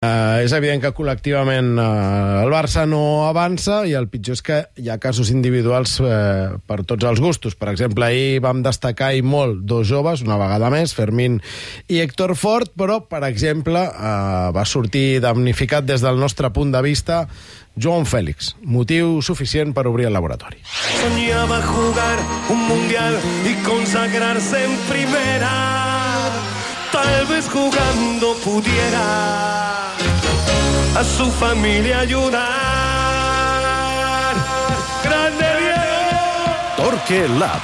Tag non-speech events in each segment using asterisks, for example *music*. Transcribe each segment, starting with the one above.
Uh, és evident que col·lectivament uh, el Barça no avança i el pitjor és que hi ha casos individuals uh, per tots els gustos. Per exemple, ahir vam destacar i molt dos joves, una vegada més, Fermín i Héctor Fort, però, per exemple, uh, va sortir damnificat des del nostre punt de vista Joan Fèlix, motiu suficient per obrir el laboratori. Soñaba jugar un mundial y consagrarse en primera. Tal vez jugando pudiera a su familia ayudar. ¡Grande Diego! Torque Lab.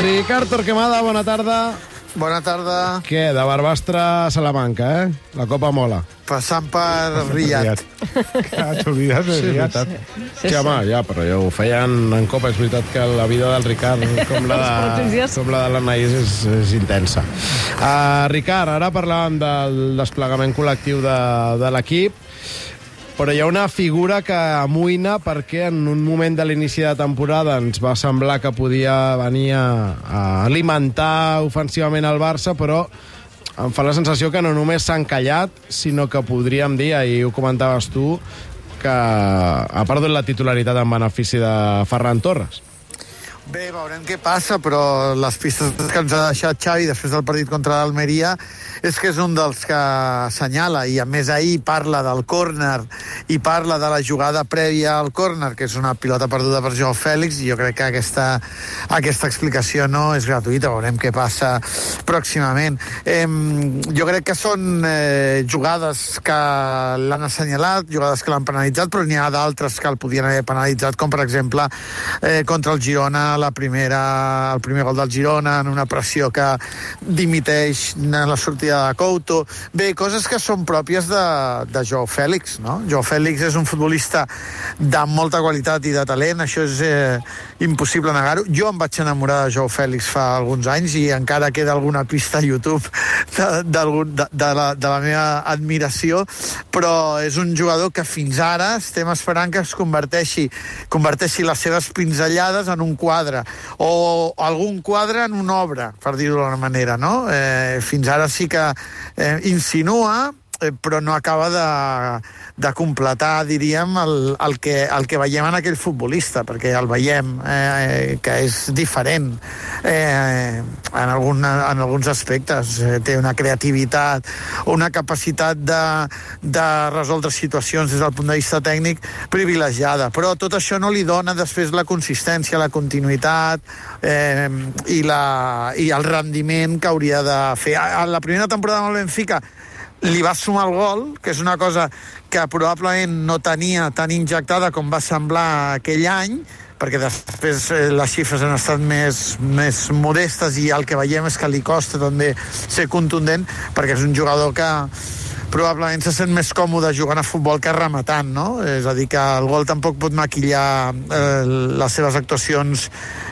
Ricard Torquemada, bona tarda. Bona tarda. Què, de Barbastre a Salamanca, eh? La Copa mola. Passant per Riyad. T'ha oblidat de Riyad. Sí, sí, home, ja, però ja ho feien en Copa. És veritat que la vida del Ricard, *laughs* com la de, com la de l'Anaïs, és, és intensa. Uh, Ricard, ara parlàvem del desplegament col·lectiu de, de l'equip, però hi ha una figura que amoïna perquè en un moment de l'inici de temporada ens va semblar que podia venir a, a alimentar ofensivament el Barça, però em fa la sensació que no només s'han callat, sinó que podríem dir, ahir ho comentaves tu, que ha perdut la titularitat en benefici de Ferran Torres. Bé, veurem què passa, però les pistes que ens ha deixat Xavi després del partit contra l'Almeria és que és un dels que assenyala, i a més ahir parla del córner i parla de la jugada prèvia al córner, que és una pilota perduda per Joao Fèlix, i jo crec que aquesta, aquesta explicació no és gratuïta, veurem què passa pròximament. Eh, jo crec que són eh, jugades que l'han assenyalat, jugades que l'han penalitzat, però n'hi ha d'altres que el podien haver penalitzat, com per exemple eh, contra el Girona la primera, el primer gol del Girona en una pressió que dimiteix en la sortida de Couto. Bé, coses que són pròpies de, de Joao Fèlix, no? Joao Fèlix és un futbolista de molta qualitat i de talent, això és eh, impossible negar-ho. Jo em vaig enamorar de Joao Fèlix fa alguns anys i encara queda alguna pista a YouTube de, de, de, de, la, de la meva admiració, però és un jugador que fins ara estem esperant que es converteixi, converteixi les seves pinzellades en un quadre, o algun quadre en una obra, per dir-ho d'una manera, no? Eh, fins ara sí que eh, insinua, però no acaba de, de completar, diríem, el, el, que, el que veiem en aquell futbolista, perquè el veiem eh, que és diferent eh, en, algun, en alguns aspectes. Eh, té una creativitat, una capacitat de, de resoldre situacions des del punt de vista tècnic privilegiada, però tot això no li dona després la consistència, la continuïtat eh, i, la, i el rendiment que hauria de fer. A, a la primera temporada amb el Benfica li va sumar el gol, que és una cosa que probablement no tenia tan injectada com va semblar aquell any, perquè després eh, les xifres han estat més, més modestes i el que veiem és que li costa també ser contundent, perquè és un jugador que probablement se sent més còmode jugant a futbol que rematant, no? És a dir, que el gol tampoc pot maquillar eh, les seves actuacions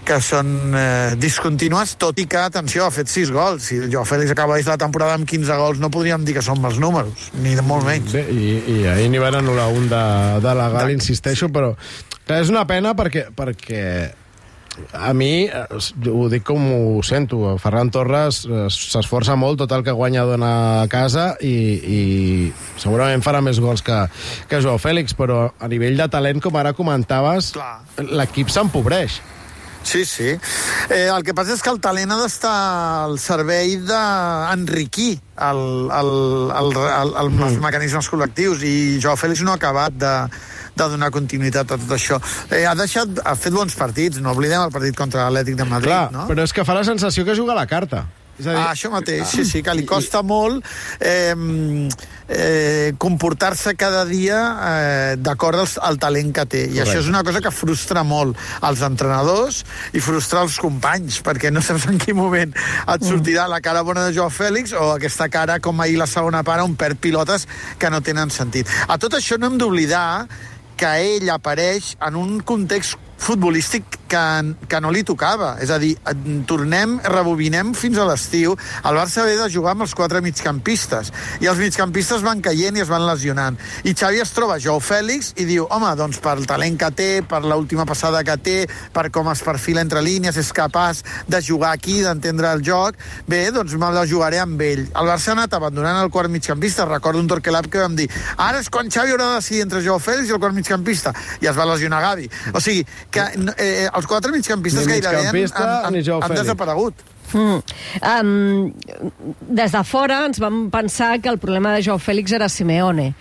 que són eh, discontinues, tot i que, atenció, ha fet 6 gols. Si el Joao Fèlix acaba la temporada amb 15 gols, no podríem dir que són mals números, ni de molt menys. Bé, i, i ahir n'hi van anul·lar un de, de legal, de... insisteixo, però clar, és una pena perquè, perquè a mi, eh, ho dic com ho sento, Ferran Torres eh, s'esforça molt, tot el que guanya dona a casa i, i segurament farà més gols que, que Joao Fèlix, però a nivell de talent, com ara comentaves, l'equip s'empobreix. Sí, sí. Eh, el que passa és que el talent ha d'estar al servei d'enriquir el, el, el, el, el, els mm. mecanismes col·lectius i Joao Fèlix no ha acabat de, de donar continuïtat a tot això. Eh, ha, deixat, ha fet bons partits, no oblidem el partit contra l'Atlètic de Madrid, Clar, no? però és que fa la sensació que juga a la carta. És a dir, ah, això mateix, sí, sí, que li costa molt eh, eh, comportar-se cada dia eh, d'acord al, al talent que té. I Correcte. això és una cosa que frustra molt als entrenadors i frustra els companys, perquè no saps en quin moment et sortirà la cara bona de Joao Fèlix o aquesta cara, com ahir la segona part, on perd pilotes que no tenen sentit. A tot això no hem d'oblidar que ell apareix en un context futbolístic que, que no li tocava. És a dir, tornem, rebobinem fins a l'estiu. El Barça ve de jugar amb els quatre migcampistes i els migcampistes van caient i es van lesionant. I Xavi es troba Jou Fèlix i diu, home, doncs per el talent que té, per l'última passada que té, per com es perfila entre línies, és capaç de jugar aquí, d'entendre el joc, bé, doncs me la jugaré amb ell. El Barça ha anat abandonant el quart migcampista. Recordo un Torquelab que vam dir, ara és quan Xavi haurà de decidir entre Jou Fèlix i el quart migcampista. I es va lesionar Gavi. O sigui, que eh, els quatre migcampistes ni gairebé han, han, han, han desaparegut. Mm. Um, des de fora ens vam pensar que el problema de Joao Fèlix era Simeone.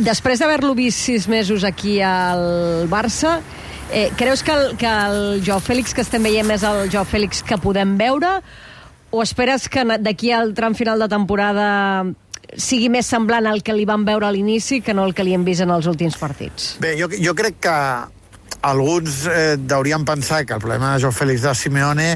Després d'haver-lo vist sis mesos aquí al Barça, eh, creus que el, que el Joao Fèlix que estem veient és el Joao Fèlix que podem veure o esperes que d'aquí al tram final de temporada sigui més semblant al que li van veure a l'inici que no el que li hem vist en els últims partits? Bé, jo, jo crec que alguns eh, deurien pensar que el problema de Joao Fèlix de Simeone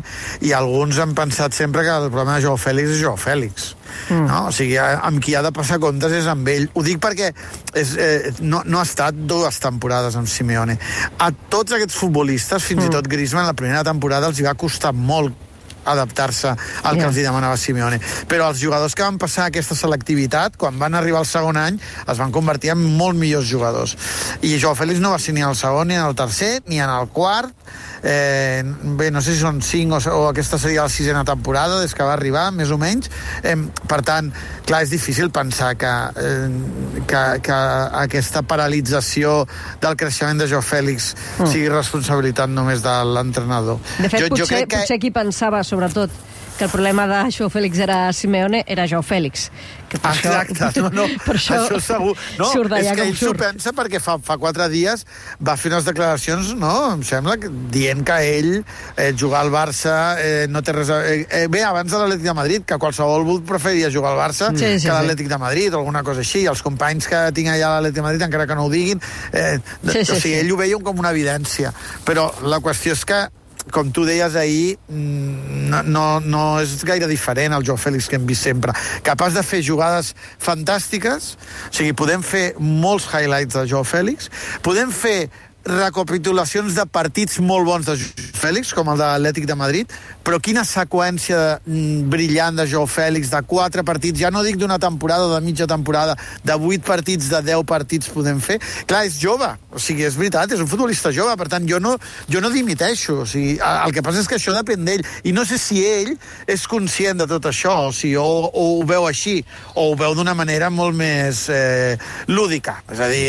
i alguns han pensat sempre que el problema de Joao Fèlix és Joao Fèlix. Mm. No? O sigui, amb qui ha de passar comptes és amb ell. Ho dic perquè és, eh, no, no ha estat dues temporades amb Simeone. A tots aquests futbolistes, fins mm. i tot Griezmann, la primera temporada els hi va costar molt adaptar-se al que yeah. els hi demanava Simeone. Però els jugadors que van passar aquesta selectivitat, quan van arribar al segon any, es van convertir en molt millors jugadors. I Joao Félix no va ser ni al segon, ni en el tercer, ni en el quart, eh, bé, no sé si són 5 o, o aquesta seria la sisena temporada des que va arribar, més o menys. Eh, per tant, clar, és difícil pensar que, eh, que, que aquesta paralització del creixement de Joao Fèlix mm. sigui responsabilitat només de l'entrenador. De fet, jo, potser, jo crec que... potser qui pensava, sobretot, que el problema de Joao Fèlix era Simeone, era Joao Fèlix. Que per Exacte, això, no, no, *laughs* per això, això segur. No, surt és que ell s'ho pensa perquè fa, fa quatre dies va fer unes declaracions, no, em sembla, dient que ell eh, jugar al Barça eh, no té res a... Eh, eh, bé, abans de l'Atlètic de Madrid, que qualsevol preferia jugar al Barça sí, sí, que l'Atlètic sí. de Madrid o alguna cosa així. Els companys que tinc allà a l'Atlètic de Madrid, encara que no ho diguin, eh, sí, sí, o sigui, sí. ell ho veia com una evidència. Però la qüestió és que com tu deies ahir, mm, no, no, no és gaire diferent al Joao Fèlix que hem vist sempre. Capaç de fer jugades fantàstiques, o sigui, podem fer molts highlights de Joao Fèlix, podem fer recapitulacions de partits molt bons de Fèlix, com el de l'Atlètic de Madrid, però quina seqüència mm, brillant de Joao Fèlix, de quatre partits, ja no dic d'una temporada de mitja temporada, de vuit partits, de deu partits podem fer. Clar, és jove, o sigui, és veritat, és un futbolista jove, per tant, jo no, jo no dimiteixo, o sigui, el que passa és que això depèn d'ell, i no sé si ell és conscient de tot això, o, sigui, o, o ho veu així, o ho veu d'una manera molt més eh, lúdica, és a dir,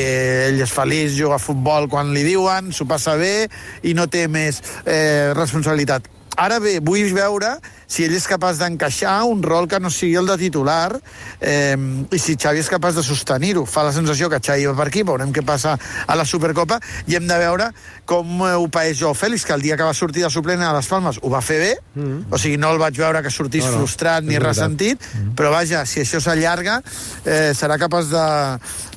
ell és feliç, juga a futbol quan li diuen, s'ho passa bé i no té més eh, responsabilitat. Ara bé, vull veure si ell és capaç d'encaixar un rol que no sigui el de titular eh, i si Xavi és capaç de sostenir-ho. Fa la sensació que Xavi va per aquí, veurem què passa a la Supercopa i hem de veure com ho paeix Joao Fèlix, que el dia que va sortir de suplent a les Palmes ho va fer bé, mm -hmm. o sigui, no el vaig veure que sortís no, no, frustrat ni ressentit, mm -hmm. però vaja, si això s'allarga, eh, serà capaç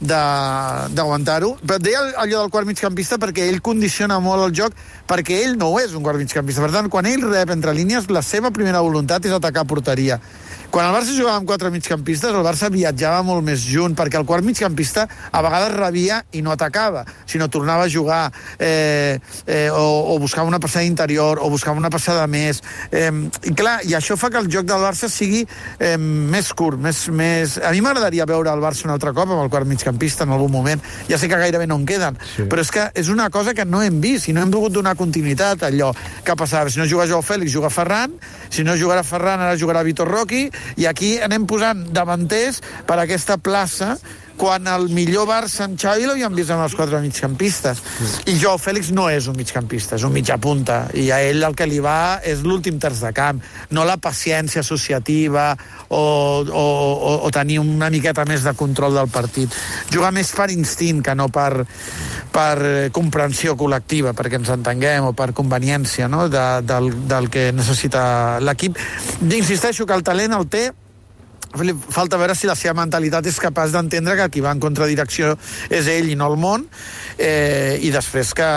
d'aguantar-ho. Però deia allò del quart migcampista perquè ell condiciona molt el joc, perquè ell no és un quart migcampista. Per tant, quan ell rep entre línies, la seva primera voluntat és atacar porteria. Quan el Barça jugava amb quatre migcampistes, el Barça viatjava molt més junt, perquè el quart migcampista a vegades rebia i no atacava, sinó tornava a jugar eh, eh, o, o buscava una passada interior o buscava una passada més. Eh, I clar, i això fa que el joc del Barça sigui eh, més curt, més... més... A mi m'agradaria veure el Barça un altre cop amb el quart migcampista en algun moment. Ja sé que gairebé no en queden, sí. però és que és una cosa que no hem vist i no hem pogut donar continuïtat a allò que passava. Si no juga Joao Fèlix, juga Ferran, si no jugarà Ferran, ara jugarà Vitor Roqui, i aquí anem posant davanters per aquesta plaça quan el millor Barça amb Xavi l'havíem vist amb els quatre migcampistes. I jo, Fèlix, no és un migcampista, és un mitja punta. I a ell el que li va és l'últim terç de camp, no la paciència associativa o, o, o, o tenir una miqueta més de control del partit. Jugar més per instint que no per, per comprensió col·lectiva, perquè ens entenguem, o per conveniència no? de, del, del que necessita l'equip. Insisteixo que el talent el té, falta veure si la seva mentalitat és capaç d'entendre que qui va en contradirecció és ell i no el món eh, i després que,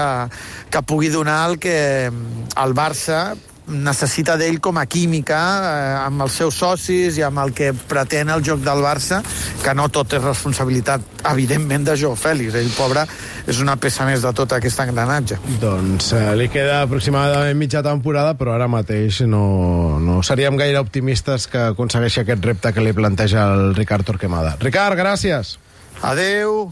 que pugui donar el que el Barça necessita d'ell com a química eh, amb els seus socis i amb el que pretén el joc del Barça, que no tot és responsabilitat, evidentment, de Joao Fèlix. Ell, pobre, és una peça més de tot aquest engranatge. Doncs eh, li queda aproximadament mitja temporada, però ara mateix no, no seríem gaire optimistes que aconsegueixi aquest repte que li planteja el Ricard Torquemada. Ricard, gràcies! Adeu!